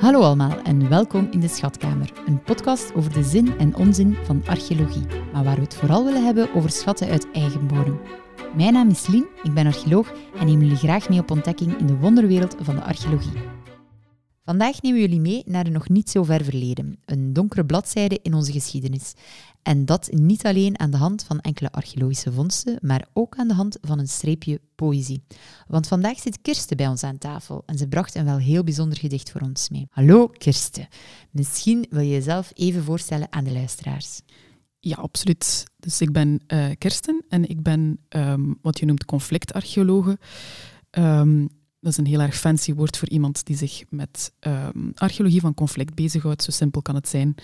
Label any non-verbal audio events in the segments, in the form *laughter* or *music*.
Hallo allemaal en welkom in de Schatkamer, een podcast over de zin en onzin van archeologie, maar waar we het vooral willen hebben over schatten uit eigen bodem. Mijn naam is Lien, ik ben archeoloog en neem jullie graag mee op ontdekking in de wonderwereld van de archeologie. Vandaag nemen we jullie mee naar een nog niet zo ver verleden, een donkere bladzijde in onze geschiedenis. En dat niet alleen aan de hand van enkele archeologische vondsten, maar ook aan de hand van een streepje poëzie. Want vandaag zit Kirsten bij ons aan tafel en ze bracht een wel heel bijzonder gedicht voor ons mee. Hallo Kirsten, misschien wil je jezelf even voorstellen aan de luisteraars. Ja, absoluut. Dus ik ben uh, Kirsten en ik ben um, wat je noemt conflictarcheologe. Um, dat is een heel erg fancy woord voor iemand die zich met um, archeologie van conflict bezighoudt. Zo simpel kan het zijn.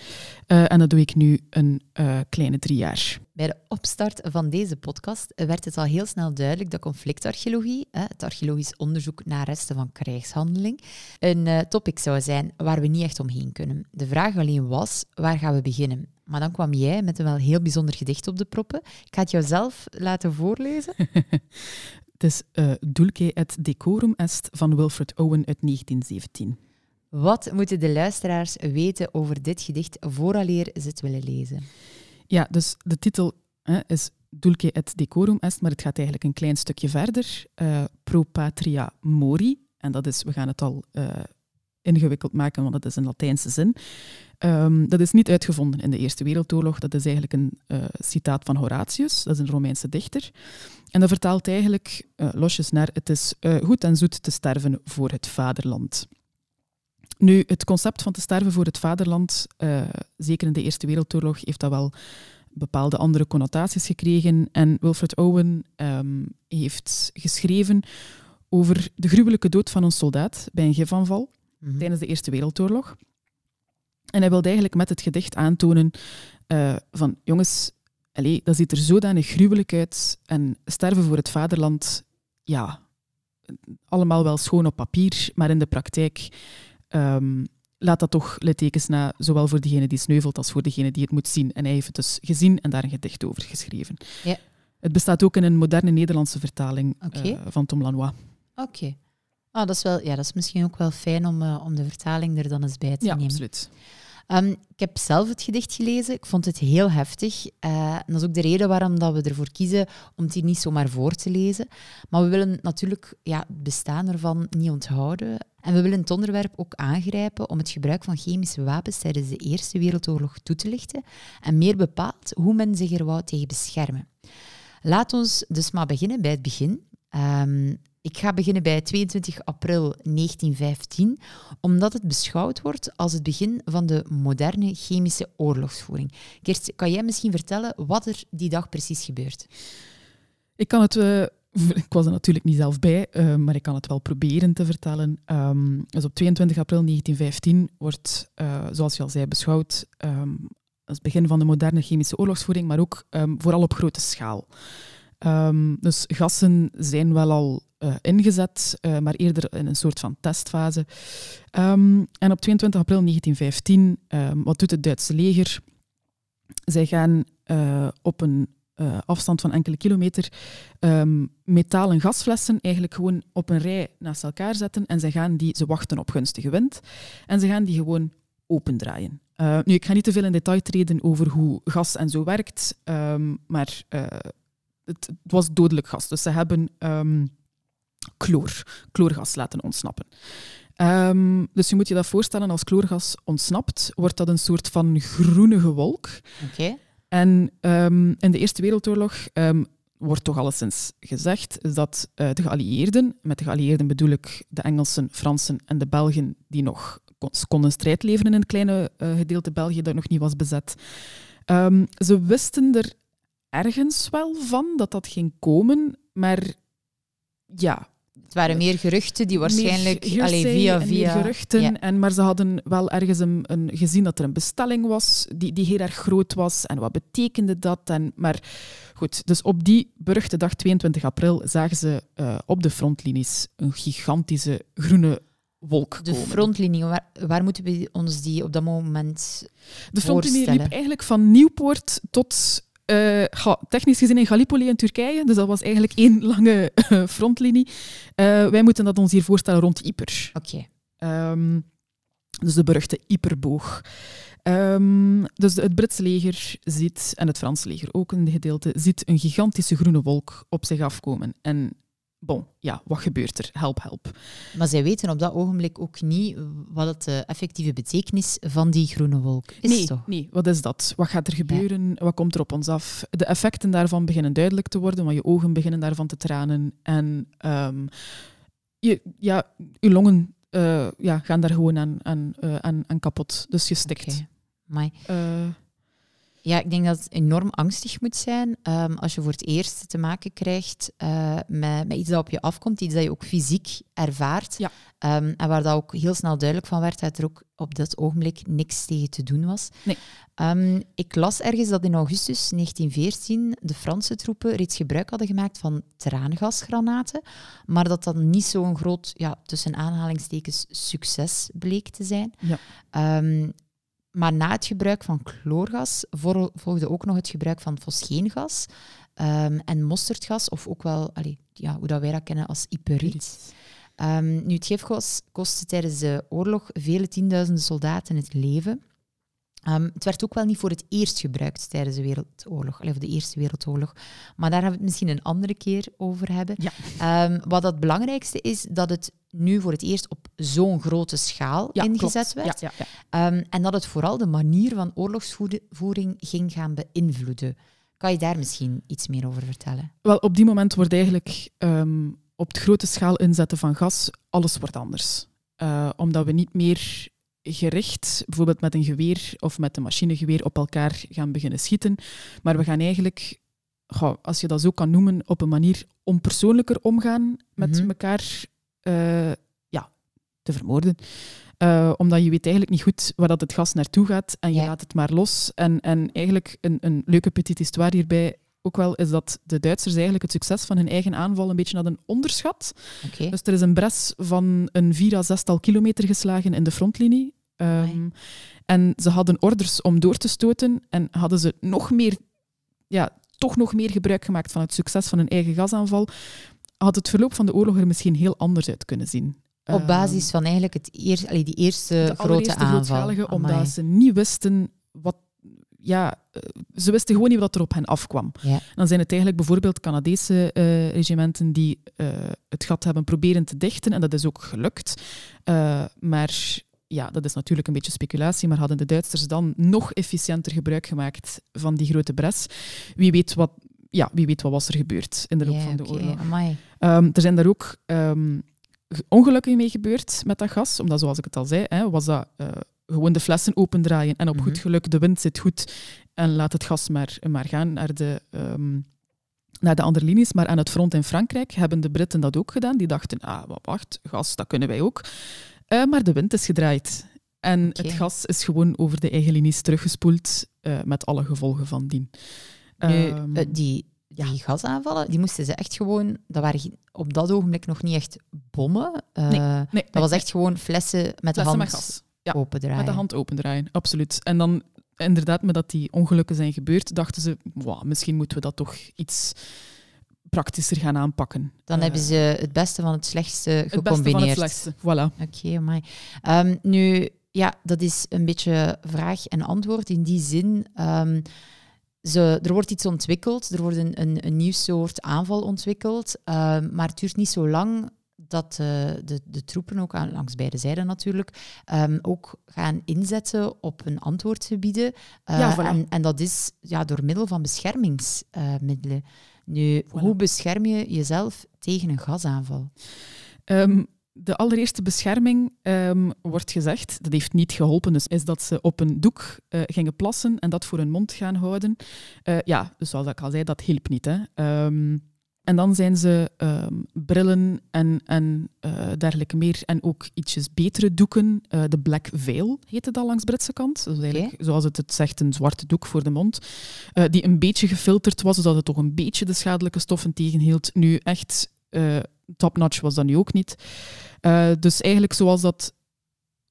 Uh, en dat doe ik nu een uh, kleine drie jaar. Bij de opstart van deze podcast werd het al heel snel duidelijk dat conflictarcheologie, het archeologisch onderzoek naar resten van krijgshandeling, een uh, topic zou zijn waar we niet echt omheen kunnen. De vraag alleen was, waar gaan we beginnen? Maar dan kwam jij met een wel heel bijzonder gedicht op de proppen. Ik ga het jou zelf laten voorlezen. *laughs* Het is uh, Dulce et Decorum Est van Wilfred Owen uit 1917. Wat moeten de luisteraars weten over dit gedicht vooraleer ze het willen lezen? Ja, dus de titel hè, is Dulce et Decorum Est, maar het gaat eigenlijk een klein stukje verder. Uh, Pro Patria Mori. En dat is, we gaan het al uh, ingewikkeld maken, want het is een Latijnse zin. Um, dat is niet uitgevonden in de Eerste Wereldoorlog. Dat is eigenlijk een uh, citaat van Horatius, dat is een Romeinse dichter. En dat vertaalt eigenlijk uh, losjes naar het is uh, goed en zoet te sterven voor het vaderland. Nu, het concept van te sterven voor het vaderland, zeker in de Eerste Wereldoorlog, heeft dat wel bepaalde andere connotaties gekregen. En Wilfred Owen um, heeft geschreven over de gruwelijke dood van een soldaat bij een gifaanval mm -hmm. tijdens de Eerste Wereldoorlog. En hij wilde eigenlijk met het gedicht aantonen uh, van jongens, allez, dat ziet er zodanig gruwelijk uit. En sterven voor het vaderland, ja, allemaal wel schoon op papier, maar in de praktijk um, laat dat toch littekens na, zowel voor degene die sneuvelt als voor degene die het moet zien. En hij heeft het dus gezien en daar een gedicht over geschreven. Ja. Het bestaat ook in een moderne Nederlandse vertaling okay. uh, van Tom Lanois. Oké. Okay. Ah, dat, is wel, ja, dat is misschien ook wel fijn om, uh, om de vertaling er dan eens bij te ja, nemen. Absoluut. Um, ik heb zelf het gedicht gelezen. Ik vond het heel heftig. Uh, en dat is ook de reden waarom dat we ervoor kiezen om het hier niet zomaar voor te lezen. Maar we willen natuurlijk ja, het bestaan ervan niet onthouden. En we willen het onderwerp ook aangrijpen om het gebruik van chemische wapens tijdens de Eerste Wereldoorlog toe te lichten. En meer bepaald hoe men zich er wou tegen beschermen. Laat ons dus maar beginnen bij het begin. Um, ik ga beginnen bij 22 april 1915, omdat het beschouwd wordt als het begin van de moderne chemische oorlogsvoering. Kirst, kan jij misschien vertellen wat er die dag precies gebeurt? Ik kan het... Uh, *laughs* ik was er natuurlijk niet zelf bij, uh, maar ik kan het wel proberen te vertellen. Um, dus op 22 april 1915 wordt, uh, zoals je al zei, beschouwd um, als het begin van de moderne chemische oorlogsvoering, maar ook um, vooral op grote schaal. Dus gassen zijn wel al uh, ingezet, uh, maar eerder in een soort van testfase. Um, en op 22 april 1915, um, wat doet het Duitse leger? Zij gaan uh, op een afstand van enkele kilometer metalen gasflessen eigenlijk gewoon op een rij naast elkaar zetten en zij gaan die, ze wachten op gunstige wind en ze gaan die gewoon opendraaien. nu, ik ga niet te veel in detail treden over hoe gas en zo werkt, maar het, het, was dodelijk gas. Dus ze hebben chloor, chloorgas laten ontsnappen. Um, dus je moet je dat voorstellen, als chloorgas ontsnapt, wordt dat een soort van groenige wolk. Okay. En um, in de Eerste Wereldoorlog wordt toch alleszins gezegd dat uh, de geallieerden, met de geallieerden bedoel ik de Engelsen, Fransen en de Belgen, die nog konden strijd leveren in een kleine uh, gedeelte België dat nog niet was bezet, ze wisten er ergens wel van dat dat ging komen, maar ja. Het waren meer geruchten die waarschijnlijk allee, via via. geruchten, ja. en, maar ze hadden wel ergens een, een, gezien dat er een bestelling was die, die heel erg groot was. En wat betekende dat? En, maar goed, dus op die beruchte dag 22 april zagen ze uh, op de frontlinies een gigantische groene wolk de frontlinie, waar, waar, moeten we ons die op dat moment De frontlinie liep eigenlijk van Nieuwpoort tot uh, ja, technisch gezien in Gallipoli in Turkije. Dus dat was eigenlijk één lange uh, frontlinie. Uh, wij moeten dat ons hier voorstellen rond Ypres. Oké. Okay. Um, Dus de beruchte hyperboog. Ehm, dus het Britse leger ziet, en het Franse leger ook in de gedeelte, ziet een gigantische groene wolk op zich afkomen. En bon, ja, wat gebeurt er? Help, help. Maar zij weten op dat ogenblik ook niet wat de effectieve betekenis van die groene wolk is, nee, toch? Nee, wat is dat? Wat gaat er gebeuren? Wat komt er op ons af? De effecten daarvan beginnen duidelijk te worden, want je ogen beginnen daarvan te tranen. En um, je, ja, je longen uh, ja, gaan daar gewoon aan, aan, uh, aan, aan kapot. Dus je stikt. Okay. Uh, ja, ik denk dat het enorm angstig moet zijn um, als je voor het eerst te maken krijgt uh, met, met, iets dat op je afkomt, iets dat je ook fysiek ervaart. Ja. Um, en waar dat ook heel snel duidelijk van werd dat er ook op dat ogenblik niks tegen te doen was. Nee. Um, ik las ergens dat in augustus 1914 de Franse troepen reeds gebruik hadden gemaakt van traangasgranaten, maar dat dat niet zo'n groot, ja, tussen aanhalingstekens, succes bleek te zijn. Ja. Maar na het gebruik van chloorgas volgde ook nog het gebruik van fosgeengas um, en mosterdgas, of ook wel allee, ja, hoe dat wij dat kennen als iperiet. Um, nu, het gifgas kostte tijdens de oorlog vele tienduizenden soldaten het leven. Um, het werd ook wel niet voor het eerst gebruikt tijdens de Wereldoorlog, of de Eerste Wereldoorlog. Maar daar hebben we het misschien een andere keer over hebben. Ja. Um, wat het belangrijkste is, dat het nu voor het eerst op zo'n grote schaal ja, ingezet klopt. werd. Ja, ja, um, en dat het vooral de manier van oorlogsvoering ging gaan beïnvloeden. Kan je daar misschien iets meer over vertellen? Wel, op die moment wordt eigenlijk op de grote schaal inzetten van gas, alles wordt anders. Uh, omdat we niet meer gericht, bijvoorbeeld met een geweer of met een machinegeweer, op elkaar gaan beginnen schieten. Maar we gaan eigenlijk, als je dat zo kan noemen, op een manier onpersoonlijker omgaan met Mhm. elkaar uh, ja, te vermoorden. Uh, omdat je weet eigenlijk niet goed waar dat het gas naartoe gaat en je Ja. laat het maar los. En, en eigenlijk een, een leuke petite histoire hierbij ook wel is dat de Duitsers eigenlijk het succes van hun eigen aanval een beetje hadden onderschat. Dus er is een bres van een vier à zestal kilometer geslagen in de frontlinie. Um, Amai. en ze hadden orders om door te stoten en hadden ze nog meer, ja, toch nog meer gebruik gemaakt van het succes van hun eigen gasaanval, had het verloop van de oorlog er misschien heel anders uit kunnen zien. Op Um, basis van eigenlijk het eer, allee, die eerste de grote aanval. omdat ze niet wisten wat. Ja, eh, ze wisten gewoon niet wat er op hen afkwam. Ja. Dan zijn het eigenlijk bijvoorbeeld Canadese eh, regimenten die eh, het gat hebben proberen te dichten. En dat is ook gelukt. Maar ja, dat is natuurlijk een beetje speculatie. Maar hadden de Duitsers dan nog efficiënter gebruik gemaakt van die grote bres? Wie weet wat, ja, wie weet wat was er gebeurd in de loop van de oké, oorlog. Ehm, er zijn daar ook ehm, ongelukken mee gebeurd met dat gas, omdat zoals ik het al zei, hè, was dat eh, gewoon de flessen opendraaien en op goed Mhm. geluk, de wind zit goed en laat het gas maar, maar gaan naar de, ehm, naar de andere linies. Maar aan het front in Frankrijk hebben de Britten dat ook gedaan. Die dachten, ah, wat wacht, gas, dat kunnen wij ook. Eh, maar de wind is gedraaid. En het gas is gewoon over de eigen linies teruggespoeld, eh, met alle gevolgen van dien. Nu, Ehm, eh, die, die ja. gasaanvallen, die moesten ze echt gewoon... Dat waren op dat ogenblik nog niet echt bommen. Eh, Nee, nee, dat nee, was echt gewoon flessen met de Flessen hand met. Ja, opendraaien. Met de hand opendraaien, absoluut. En dan inderdaad, met dat die ongelukken zijn gebeurd, dachten ze, "Wauw, misschien moeten we dat toch iets praktischer gaan aanpakken. Dan Eh, hebben ze het beste van het slechtste het beste gecombineerd. van het slechtste. Voilà. Oké, amai. Ehm, nu, ja, dat is een beetje vraag en antwoord in die zin. ehm, ze, er wordt iets ontwikkeld, er wordt een, een, een nieuw soort aanval ontwikkeld, ehm, maar het duurt niet zo lang dat eh, de, de troepen, ook aan, langs beide zijden natuurlijk, ehm, ook gaan inzetten op een antwoord te bieden. Eh, Ja, voilà. en, en dat is ja, door middel van beschermingsmiddelen. nu, Voilà. hoe bescherm je jezelf tegen een gasaanval? Ehm, de allereerste bescherming ehm, wordt gezegd, dat heeft niet geholpen, dus is dat ze op een doek eh, gingen plassen en dat voor hun mond gaan houden. Eh, ja, dus zoals ik al zei, dat hielp niet. Hè. Ehm, en dan zijn ze ehm, brillen en, en eh, dergelijke meer. En ook ietsjes betere doeken. De Black Veil heette dat langs Britse kant. Is eigenlijk, zoals het het zegt, een zwarte doek voor de mond. die een beetje gefilterd was, zodat het toch een beetje de schadelijke stoffen tegenhield. Nu echt top-notch was dat nu ook niet. Eh, dus eigenlijk zoals dat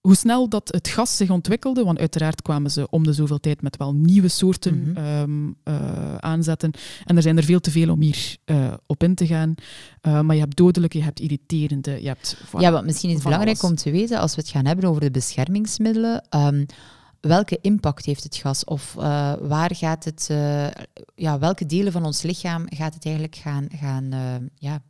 hoe snel dat het gas zich ontwikkelde, want uiteraard kwamen ze om de zoveel tijd met wel nieuwe soorten Mhm. ehm, eh, aanzetten. En er zijn er veel te veel om hier eh, op in te gaan. Maar je hebt dodelijke, je hebt irriterende, je hebt... Ja, want misschien is belangrijk alles. om te weten, als we het gaan hebben over de beschermingsmiddelen, ehm, welke impact heeft het gas? Of waar gaat het, ja, welke delen van ons lichaam gaat het eigenlijk gaan, gaan ja,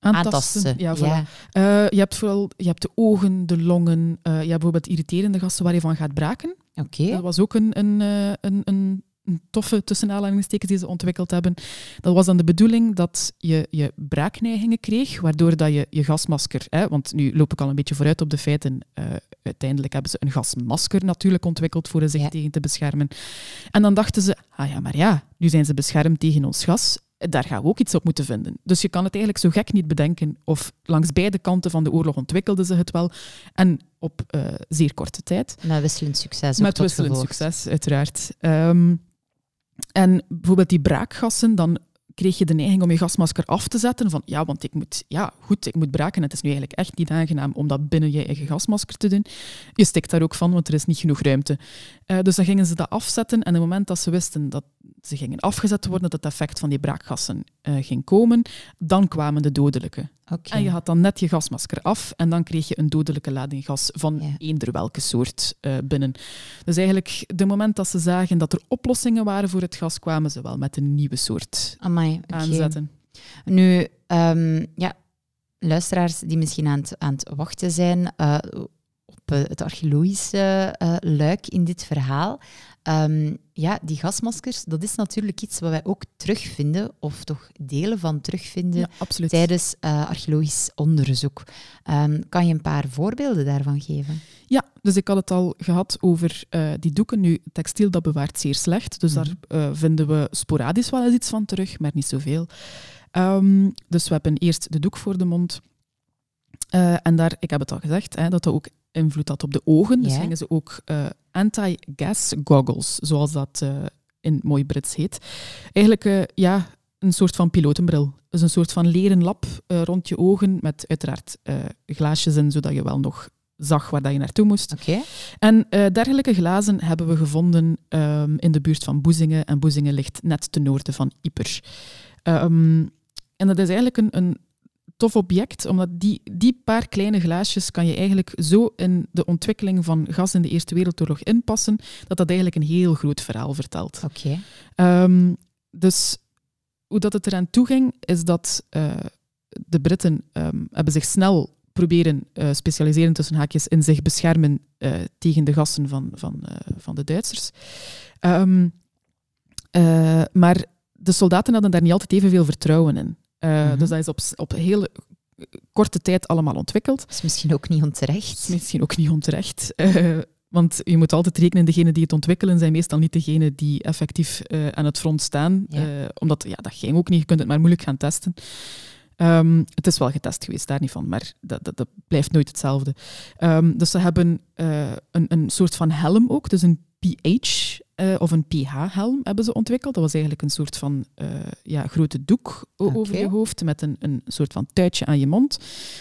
aantasten? Ja, voilà. Eh, je hebt vooral je hebt de ogen, de longen, eh, je hebt bijvoorbeeld irriterende gassen waar je van gaat braken. Oké. Dat was ook een, een, eh, een, een, een toffe tussen aanhalingstekens die ze ontwikkeld hebben. Dat was dan de bedoeling dat je, je braakneigingen kreeg, waardoor dat je je gasmasker... Hè, want nu loop ik al een beetje vooruit op de feiten. uiteindelijk hebben ze een gasmasker natuurlijk ontwikkeld voor zich Ja. tegen te beschermen. En dan dachten ze, ah ja, maar ja, nu zijn ze beschermd tegen ons gas. Daar gaan we ook iets op moeten vinden. Dus je kan het eigenlijk zo gek niet bedenken. Of langs beide kanten van de oorlog ontwikkelden ze het wel. En op eh, zeer korte tijd. Met wisselend succes. Met wisselend succes, uiteraard. Ehm, en bijvoorbeeld die braakgassen, dan kreeg je de neiging om je gasmasker af te zetten. Van ja, want ik moet, ja, goed, ik moet braken. Het is nu eigenlijk echt niet aangenaam om dat binnen je eigen gasmasker te doen. Je stikt daar ook van, want er is niet genoeg ruimte. Eh, dus dan gingen ze dat afzetten. En op het moment dat ze wisten dat ze gingen afgezet worden, dat het effect van die braakgassen eh, ging komen, dan kwamen de dodelijke. En je had dan net je gasmasker af en dan kreeg je een dodelijke lading gas van Ja. eender welke soort eh, binnen. Dus eigenlijk, de moment dat ze zagen dat er oplossingen waren voor het gas, kwamen ze wel met een nieuwe soort Amai, aanzetten. Nu, ehm, ja, luisteraars die misschien aan het, aan het wachten zijn eh, op eh, het archeologische luik in dit verhaal. Ehm, ja, die gasmaskers, dat is natuurlijk iets wat wij ook terugvinden, of toch delen van terugvinden, Ja, tijdens eh, archeologisch onderzoek. Ehm, kan je een paar voorbeelden daarvan geven? Ja, dus ik had het al gehad over eh, die doeken. Nu, textiel dat bewaart zeer slecht, dus Mhm. daar eh, vinden we sporadisch wel eens iets van terug, maar niet zoveel. Ehm, dus we hebben eerst de doek voor de mond. En daar, ik heb het al gezegd, hè, dat dat ook invloed had op de ogen. Dus Ja. gingen ze ook anti-gas goggles, zoals dat eh, in mooi Brits heet. Eigenlijk eh, ja, een soort van pilotenbril. Dus een soort van leren lap eh, rond je ogen, met uiteraard glaasjes in, zodat je wel nog zag waar dat je naartoe moest. Oké. En dergelijke glazen hebben we gevonden ehm, in de buurt van Boezingen. En Boezingen ligt net ten noorden van Ypres. Ehm, en dat is eigenlijk een, een tof object, omdat die, die paar kleine glaasjes kan je eigenlijk zo in de ontwikkeling van gas in de Eerste Wereldoorlog inpassen, dat dat eigenlijk een heel groot verhaal vertelt. Oké. Ehm, dus hoe dat het eraan toe ging, is dat eh, de Britten ehm, hebben zich snel proberen eh, specialiseren tussen haakjes in zich beschermen eh, tegen de gassen van, van, van de Duitsers. Ehm, eh, maar de soldaten hadden daar niet altijd evenveel vertrouwen in. Eh, Mhm. Dus dat is op, op heel korte tijd allemaal ontwikkeld. Dat is misschien ook niet Dat onterecht. is misschien ook niet onterecht. *laughs* eh, want je moet altijd rekenen, degenen die het ontwikkelen zijn meestal niet degenen die effectief eh, aan het front staan. Ja. Omdat, ja, dat ging ook niet, je kunt het maar moeilijk gaan testen. Ehm, het is wel getest geweest, daar niet van, maar dat, dat, dat blijft nooit hetzelfde. Ehm, dus ze hebben eh, een, een soort van helm ook, dus een pH eh, of een pH-helm hebben ze ontwikkeld. Dat was eigenlijk een soort van eh, ja, grote doek over je hoofd met een, een soort van tuitje aan je mond,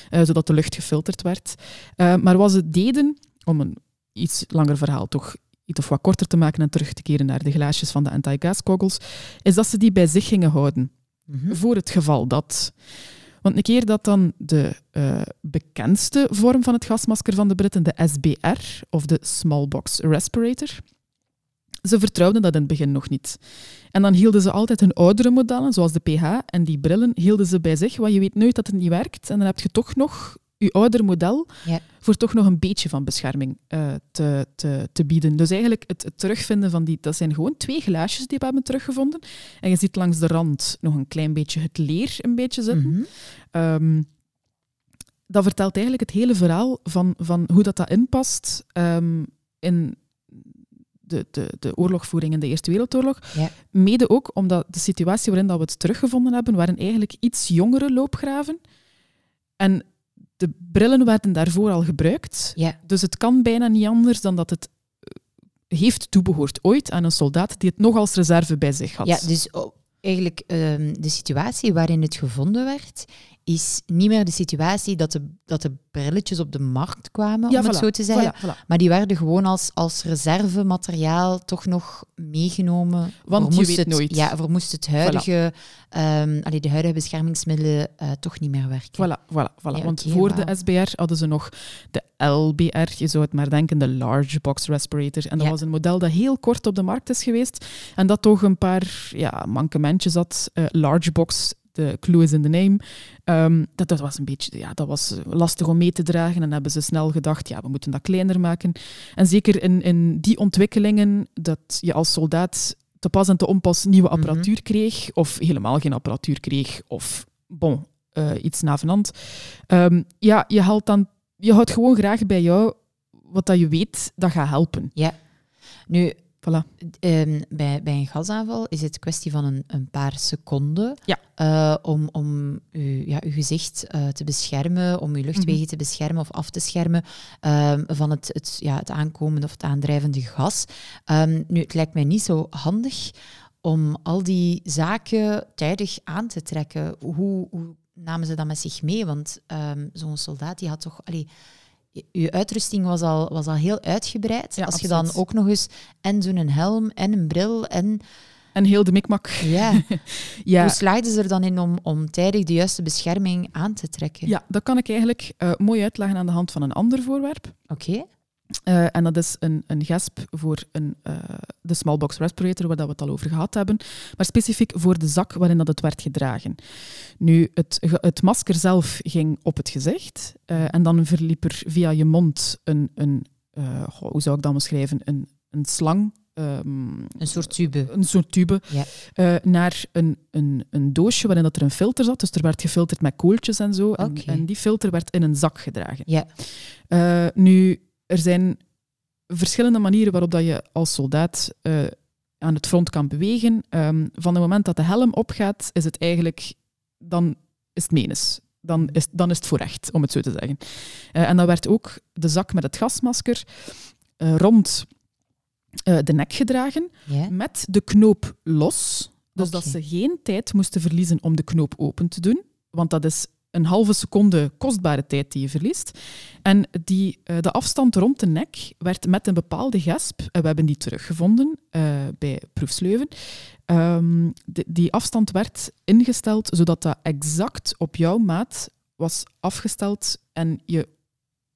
zodat de lucht gefilterd werd. Maar wat ze deden, om een iets langer verhaal toch iets of wat korter te maken en terug te keren naar de glaasjes van de anti-gas goggles, is dat ze die bij zich gingen houden Mhm. voor het geval dat. Want een keer dat dan de eh, bekendste vorm van het gasmasker van de Britten, de SBR, of de Small Box Respirator, ze vertrouwden dat in het begin nog niet. En dan hielden ze altijd hun oudere modellen, zoals de PH en die brillen, hielden ze bij zich, want je weet nooit dat het niet werkt. En dan heb je toch nog je ouder model Ja. voor toch nog een beetje van bescherming eh, te, te, te bieden. Dus eigenlijk het, het terugvinden van die, dat zijn gewoon twee glaasjes die we hebben teruggevonden. En je ziet langs de rand nog een klein beetje het leer een beetje zitten. Mhm. Ehm, dat vertelt eigenlijk het hele verhaal van, van hoe dat, dat inpast ehm, in de, de, de oorlogvoering in de Eerste Wereldoorlog. Ja. Mede ook omdat de situatie waarin dat we het teruggevonden hebben, waren eigenlijk iets jongere loopgraven. En de brillen werden daarvoor al gebruikt. Ja. Dus het kan bijna niet anders dan dat het eh, heeft toebehoord ooit aan een soldaat die het nog als reserve bij zich had. Ja, dus eigenlijk ehm, de situatie waarin het gevonden werd, is niet meer de situatie dat de, dat de brilletjes op de markt kwamen, Ja, om het zo te zeggen. Voilà, voilà. Maar die werden gewoon als, als reservemateriaal toch nog meegenomen. Want voor je moest weet het, nooit. Ja, voor moest het huidige, ehm, allee, de huidige beschermingsmiddelen eh, toch niet meer werken. Voilà, voilà, voilà. Ja, Want voor de SBR hadden ze nog de LBR, je zou het maar denken, de Large Box Respirator. En dat Ja. was een model dat heel kort op de markt is geweest en dat toch een paar ja, mankementjes had. Eh, large Box, de clue is in the name. Ehm, dat, dat was een beetje ja, dat was lastig om mee te dragen en dan hebben ze snel gedacht, ja, we moeten dat kleiner maken. En zeker in, in die ontwikkelingen, dat je als soldaat te pas en te onpas nieuwe Mhm. apparatuur kreeg, of helemaal geen apparatuur kreeg, of bon, eh, iets navenant. Ehm, ja, je, haalt dan, je houdt gewoon graag bij jou wat dat je weet dat gaat helpen. Nu, Voilà. ehm, bij, bij een gasaanval is het kwestie van een, een paar seconden Ja. eh, om, om uw, ja, uw gezicht eh, te beschermen, om uw luchtwegen Mhm. te beschermen of af te schermen ehm, van het, het, ja, het aankomende of het aandrijvende gas. Ehm, nu, het lijkt mij niet zo handig om al die zaken tijdig aan te trekken. Hoe, hoe namen ze dat met zich mee? Want zo'n soldaat die had toch... Allee, je uitrusting was al, was al heel uitgebreid. Ja, Als je dan ook nog eens en zo'n helm en een bril en... En heel de mikmak. Ja, *laughs* Ja, hoe slaagden ze er dan in om, om tijdig de juiste bescherming aan te trekken? ja, dat kan ik eigenlijk eh, mooi uitleggen aan de hand van een ander voorwerp. Oké, Eh, en dat is een, een gesp voor een, eh, de smallbox respirator, waar dat we het al over gehad hebben. Maar specifiek voor de zak waarin dat het werd gedragen. Nu, het, het masker zelf ging op het gezicht. eh, en dan verliep er via je mond een, een hoe zou ik dat beschrijven, een, een slang. ehm, een soort tube. een soort tube, Ja. naar een, een, een doosje waarin dat er een filter zat. Dus er werd gefilterd met kooltjes en zo. En, en die filter werd in een zak gedragen. Ja, nu, er zijn verschillende manieren waarop dat je als soldaat eh, aan het front kan bewegen. Ehm, van het moment dat de helm opgaat, is het eigenlijk... Dan is het menens. Dan is, dan is het voor recht, om het zo te zeggen. Eh, en dan werd ook de zak met het gasmasker eh, rond de nek gedragen, met de knoop los. Dus dat ze geen tijd moesten verliezen om de knoop open te doen. Want dat is een halve seconde kostbare tijd die je verliest. En die, eh, de afstand rond de nek werd met een bepaalde gesp, en we hebben die teruggevonden eh, bij Proefsleuven, Ehm, de- die afstand werd ingesteld zodat dat exact op jouw maat was afgesteld en je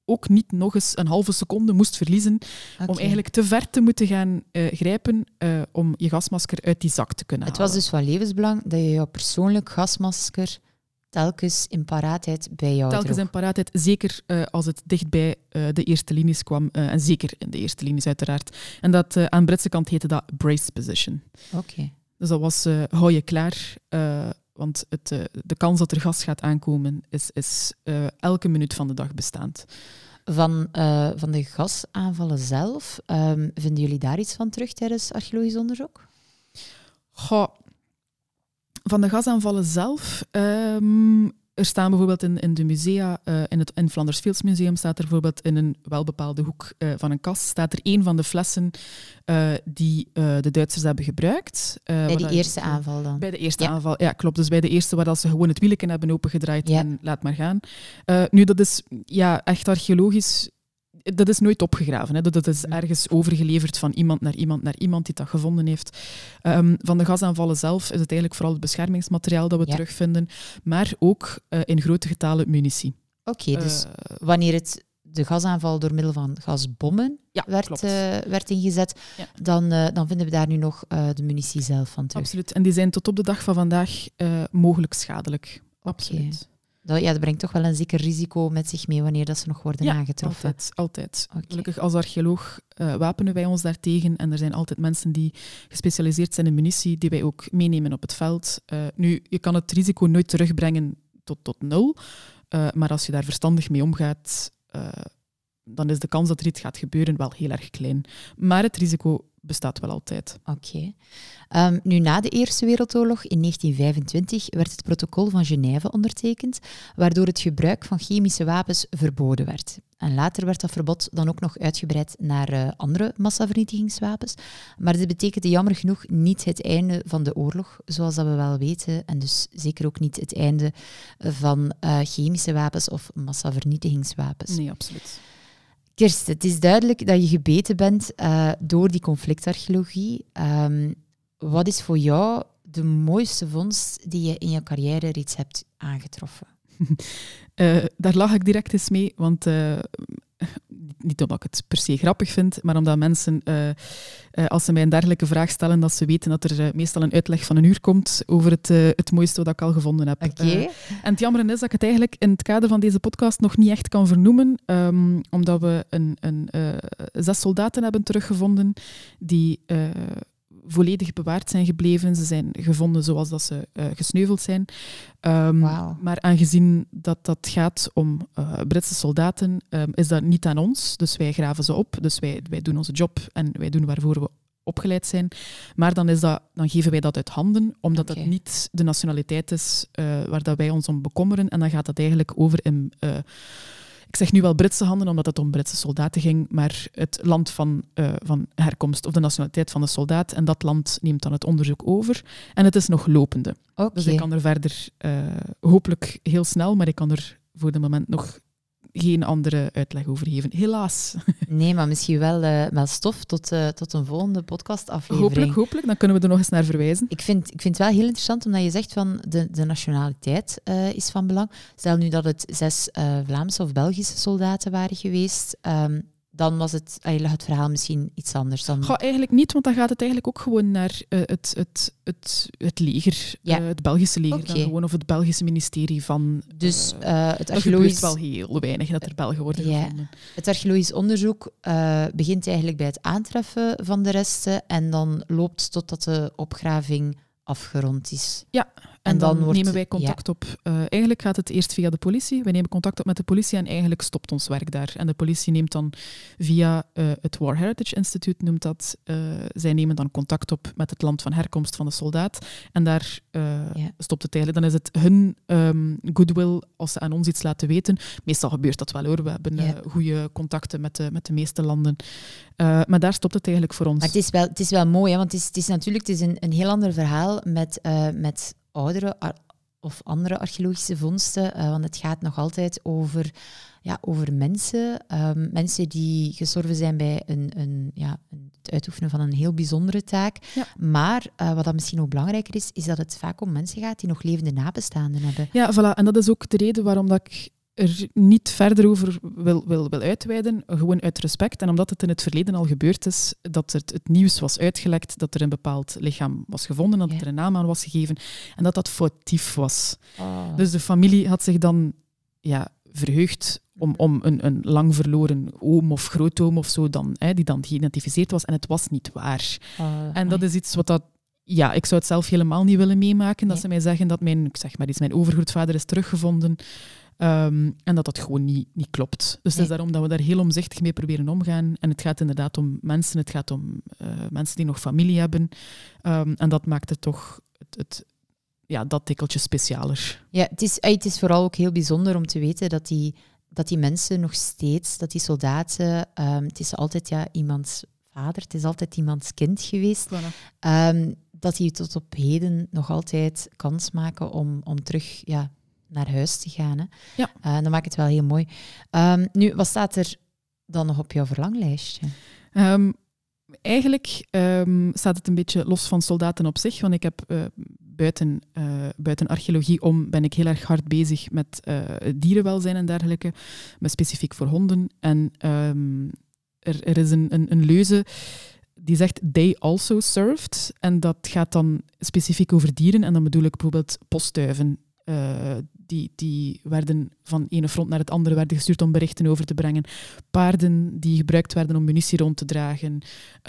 ook niet nog eens een halve seconde moest verliezen om eigenlijk te ver te moeten gaan eh, grijpen eh, om je gasmasker uit die zak te kunnen Het halen. was dus van levensbelang dat je jouw persoonlijk gasmasker telkens in paraatheid bij jou Telkens droeg. in paraatheid, zeker eh, als het dichtbij eh, de eerste linies kwam. eh, en zeker in de eerste linies uiteraard. En dat, aan de Britse kant heette dat brace position. Oké. Dus dat was, hou je klaar, want het, de kans dat er gas gaat aankomen is, is elke minuut van de dag bestaand. Van, van de gasaanvallen zelf, ehm, vinden jullie daar iets van terug tijdens archeologisch onderzoek? Goh, van de gasaanvallen zelf. ehm, er staan bijvoorbeeld in, in de musea, eh, in het in Flanders Fields Museum staat er bijvoorbeeld in een welbepaalde hoek eh, van een kast, staat er één van de flessen eh, die de Duitsers hebben gebruikt. Bij dat- eerste aanval dan? Bij de eerste Ja. aanval, ja, klopt. Dus bij de eerste waar dat ze gewoon het wielken hebben opengedraaid Ja. en laat maar gaan. Nu, dat is ja, echt archeologisch. Dat is nooit opgegraven. Hè. Dat, dat is ergens overgeleverd van iemand naar iemand naar iemand die dat gevonden heeft. Ehm, van de gasaanvallen zelf is het eigenlijk vooral het beschermingsmateriaal dat we Ja. terugvinden, maar ook eh, in grote getalen munitie. Oké, dus Eh, wanneer het de gasaanval door middel van gasbommen ja, werd, eh, werd ingezet, Ja. dan, dan vinden we daar nu nog de munitie zelf van terug. Absoluut. En die zijn tot op de dag van vandaag mogelijk schadelijk. Absoluut. Dat, ja, dat brengt toch wel een zeker risico met zich mee wanneer dat ze nog worden Ja, aangetroffen. Altijd, altijd. Gelukkig als archeoloog eh, wapenen wij ons daartegen. En er zijn altijd mensen die gespecialiseerd zijn in munitie, die wij ook meenemen op het veld. Eh, nu, je kan het risico nooit terugbrengen tot, tot nul. Eh, maar als je daar verstandig mee omgaat, dan is de kans dat er iets gaat gebeuren wel heel erg klein. Maar het risico bestaat wel altijd. Oké. Ehm, nu, na de Eerste Wereldoorlog in 1925 werd het protocol van Genève ondertekend, waardoor het gebruik van chemische wapens verboden werd. En later werd dat verbod dan ook nog uitgebreid naar uh, andere massavernietigingswapens. Maar dit betekende jammer genoeg niet het einde van de oorlog, zoals dat we wel weten. En dus zeker ook niet het einde van uh, chemische wapens of massavernietigingswapens. Nee, absoluut. Kirst, het is duidelijk dat je gebeten bent uh, door die conflictarcheologie. Um, wat is voor jou de mooiste vondst die je in je carrière reeds hebt aangetroffen? Uh, *laughs* daar lag ik direct eens mee, want uh, *laughs* niet omdat ik het per se grappig vind, maar omdat mensen, uh, als ze mij een dergelijke vraag stellen, dat ze weten dat er meestal een uitleg van een uur komt over het, het mooiste wat ik al gevonden heb. Okay. en het jammer is dat ik het eigenlijk in het kader van deze podcast nog niet echt kan vernoemen, um, omdat we een, een zes soldaten hebben teruggevonden die volledig bewaard zijn gebleven. Ze zijn gevonden zoals dat ze uh, gesneuveld zijn. Um, Maar aangezien dat dat gaat om uh, Britse soldaten, um, is dat niet aan ons. Dus wij graven ze op. Dus wij, wij doen onze job en wij doen waarvoor we opgeleid zijn. Maar dan, is dat, dan geven wij dat uit handen, omdat okay. dat niet de nationaliteit is uh, waar dat wij ons om bekommeren. En dan gaat dat eigenlijk over in ik zeg nu wel Britse handen, omdat het om Britse soldaten ging, maar het land van, uh, van herkomst of de nationaliteit van de soldaat. En dat land neemt dan het onderzoek over. En het is nog lopende. Okay. Dus ik kan er verder, uh, hopelijk heel snel, maar ik kan er voor de moment nog geen andere uitleg over geven. Helaas. Nee, maar misschien wel, uh, wel stof tot, uh, tot een volgende podcastaflevering. Hopelijk, hopelijk. Dan kunnen we er nog eens naar verwijzen. Ik vind, ik vind het wel heel interessant, omdat je zegt van de, de nationaliteit uh, is van belang. Stel nu dat het zes Vlaamse of Belgische soldaten waren geweest. Um, dan was het, het verhaal misschien iets anders. Dan... Goh, eigenlijk niet, want dan gaat het eigenlijk ook gewoon naar uh, het, het, het, het leger, ja. uh, het Belgische leger, okay. dan gewoon, of het Belgische ministerie van... Dus uh, het archeologisch... wel heel weinig dat er Belgen worden gevonden. Het archeologisch onderzoek begint eigenlijk bij het aantreffen van de resten en dan loopt totdat de opgraving afgerond is. Ja, en, en dan, dan wordt, nemen wij contact ja. op. Uh, eigenlijk gaat het eerst via de politie. Wij nemen contact op met de politie en eigenlijk stopt ons werk daar. En de politie neemt dan via uh, het War Heritage Institute, noemt dat, uh, zij nemen dan contact op met het land van herkomst van de soldaat. En daar ja. stopt het eigenlijk. Dan is het hun um, goodwill als ze aan ons iets laten weten. Meestal gebeurt dat wel hoor. We hebben ja. goede contacten met de, met de meeste landen. maar daar stopt het eigenlijk voor ons. Maar het is wel, het is wel mooi, hè? want het is, het is natuurlijk het is een, een heel ander verhaal met, met oudere of andere archeologische vondsten, uh, want het gaat nog altijd over, ja, over mensen. Um, mensen die gestorven zijn bij een, een, ja, het uitoefenen van een heel bijzondere taak. Ja. Maar uh, wat dan misschien ook belangrijker is, is dat het vaak om mensen gaat die nog levende nabestaanden hebben. Ja, voilà. En dat is ook de reden waarom dat ik er niet verder over wil, wil, wil uitweiden, gewoon uit respect. En omdat het in het verleden al gebeurd is, dat het, het nieuws was uitgelekt, dat er een bepaald lichaam was gevonden, dat ja. er een naam aan was gegeven en dat dat foutief was. Oh. Dus de familie had zich dan ja, verheugd om, om een, een lang verloren oom of grootoom of zo, dan, hè, die dan geïdentificeerd was en het was niet waar. Oh, en dat is iets wat dat ja, ik zou het zelf helemaal niet willen meemaken. Dat ze mij zeggen dat mijn, ik zeg maar iets, mijn overgrootvader is teruggevonden. Um, en dat dat gewoon niet, niet klopt. Dus nee. het is daarom dat we daar heel omzichtig mee proberen omgaan. En het gaat inderdaad om mensen, het gaat om uh, mensen die nog familie hebben. Um, en dat maakt het toch het, het, ja, dat tikkeltje specialer. Ja, het is, het is vooral ook heel bijzonder om te weten dat die, dat die mensen nog steeds, dat die soldaten, um, het is altijd ja, iemands vader, het is altijd iemands kind geweest. Voilà. dat die tot op heden nog altijd kans maken om, om terug ja, naar huis te gaan. Hè. Ja. Uh, dan maakt het wel heel mooi. Um, nu, wat staat er dan nog op jouw verlanglijstje? Um, eigenlijk um, staat het een beetje los van soldaten op zich, want ik heb uh, buiten, uh, buiten archeologie om ben ik heel erg hard bezig met dierenwelzijn en dergelijke, maar specifiek voor honden. En er, er, is een, een, een leuze die zegt they also served. En dat gaat dan specifiek over dieren. En dan bedoel ik bijvoorbeeld postduiven. Uh, die, die werden van ene front naar het andere werden gestuurd om berichten over te brengen. Paarden die gebruikt werden om munitie rond te dragen.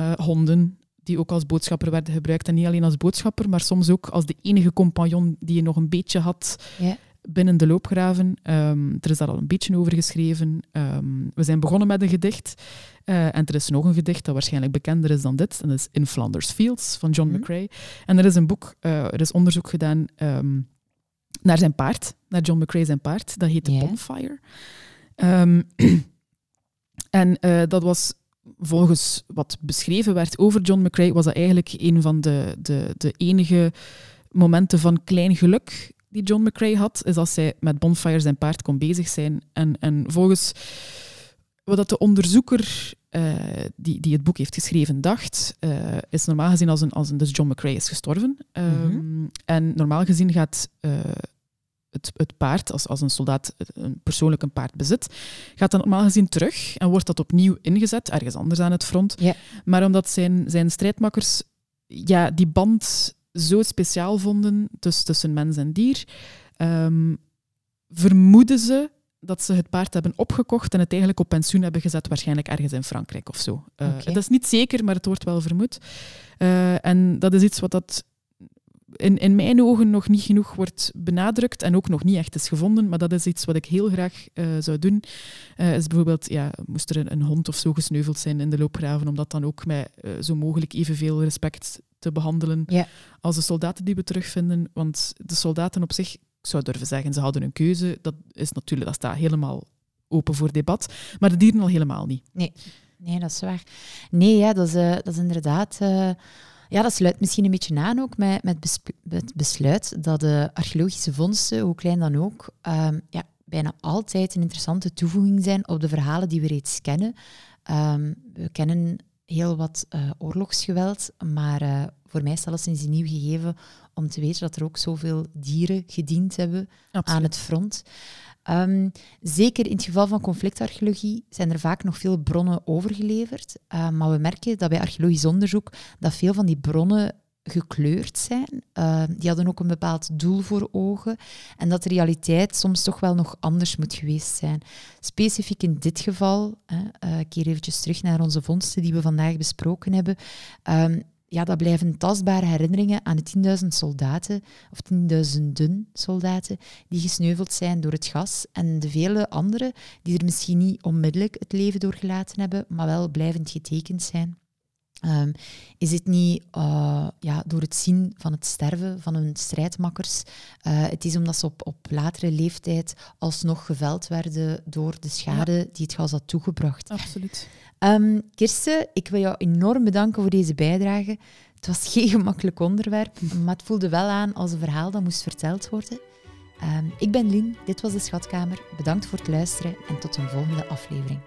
Uh, honden die ook als boodschapper werden gebruikt. En niet alleen als boodschapper, maar soms ook als de enige compagnon die je nog een beetje had ja. binnen de loopgraven. Um, er is daar al een beetje over geschreven. Um, we zijn begonnen met een gedicht. Uh, en er is nog een gedicht dat waarschijnlijk bekender is dan dit. En dat is In Flanders Fields van John mm -hmm. McCrae. En er is een boek, uh, er is onderzoek gedaan... Um, naar zijn paard, naar John McCrae zijn paard. Dat heet The Ja. Bonfire. Ehm, *clears throat* En uh, dat was volgens wat beschreven werd over John McCrae, was dat eigenlijk een van de, de, de enige momenten van klein geluk die John McCrae had, is als hij met Bonfire zijn paard kon bezig zijn. En, en volgens wat de onderzoeker uh, die, die het boek heeft geschreven dacht, uh, is normaal gezien als een, als een... Dus John McCrae is gestorven. Um, En normaal gezien gaat uh, het, het paard, als, als een soldaat een persoonlijk een paard bezit, gaat dan normaal gezien terug en wordt dat opnieuw ingezet, ergens anders aan het front. Ja. Maar omdat zijn, zijn strijdmakkers ja, die band zo speciaal vonden tussen, tussen mens en dier, um, vermoeden ze dat ze het paard hebben opgekocht en het eigenlijk op pensioen hebben gezet, waarschijnlijk ergens in Frankrijk of zo. Uh. Dat is niet zeker, maar het wordt wel vermoed. Uh, en dat is iets wat dat in, in mijn ogen nog niet genoeg wordt benadrukt en ook nog niet echt is gevonden, maar dat is iets wat ik heel graag uh, zou doen. Uh, is bijvoorbeeld, ja, moest er een, een, hond of zo gesneuveld zijn in de loopgraven, om dat dan ook met uh, zo mogelijk evenveel respect te behandelen Ja. als de soldaten die we terugvinden. Want de soldaten op zich, ik zou durven zeggen, ze hadden een keuze. Dat is natuurlijk, dat staat helemaal open voor debat. Maar de dieren al helemaal niet. Nee, nee dat is waar. Nee, ja, dat, is, dat is inderdaad... Ja, dat sluit misschien een beetje aan ook met, met het besluit dat de archeologische vondsten, hoe klein dan ook, um, ja, bijna altijd een interessante toevoeging zijn op de verhalen die we reeds kennen. Um, we kennen heel wat uh, oorlogsgeweld, maar uh, voor mij is dat sinds een nieuw gegeven om te weten dat er ook zoveel dieren gediend hebben Absoluut. aan het front. Um, zeker in het geval van conflictarcheologie zijn er vaak nog veel bronnen overgeleverd. Uh, maar we merken dat bij archeologisch onderzoek dat veel van die bronnen gekleurd zijn. Uh, die hadden ook een bepaald doel voor ogen. En dat de realiteit soms toch wel nog anders moet geweest zijn. Specifiek in dit geval, hè, uh, ik keer eventjes terug naar onze vondsten die we vandaag besproken hebben. Ja, dat blijven tastbare herinneringen aan de 10.000 soldaten, of tienduizenden soldaten, die gesneuveld zijn door het gas. En de vele anderen die er misschien niet onmiddellijk het leven doorgelaten hebben, maar wel blijvend getekend zijn. Um, is het niet uh, ja, door het zien van het sterven van hun strijdmakkers. Uh, het is omdat ze op, op latere leeftijd alsnog geveld werden door de schade ja. die het gas had toegebracht. Absoluut. Um, Kirsten, ik wil jou enorm bedanken voor deze bijdrage. Het was geen gemakkelijk onderwerp, maar het voelde wel aan als een verhaal dat moest verteld worden. Um, ik ben Lien, dit was de Schatkamer. Bedankt voor het luisteren en tot een volgende aflevering.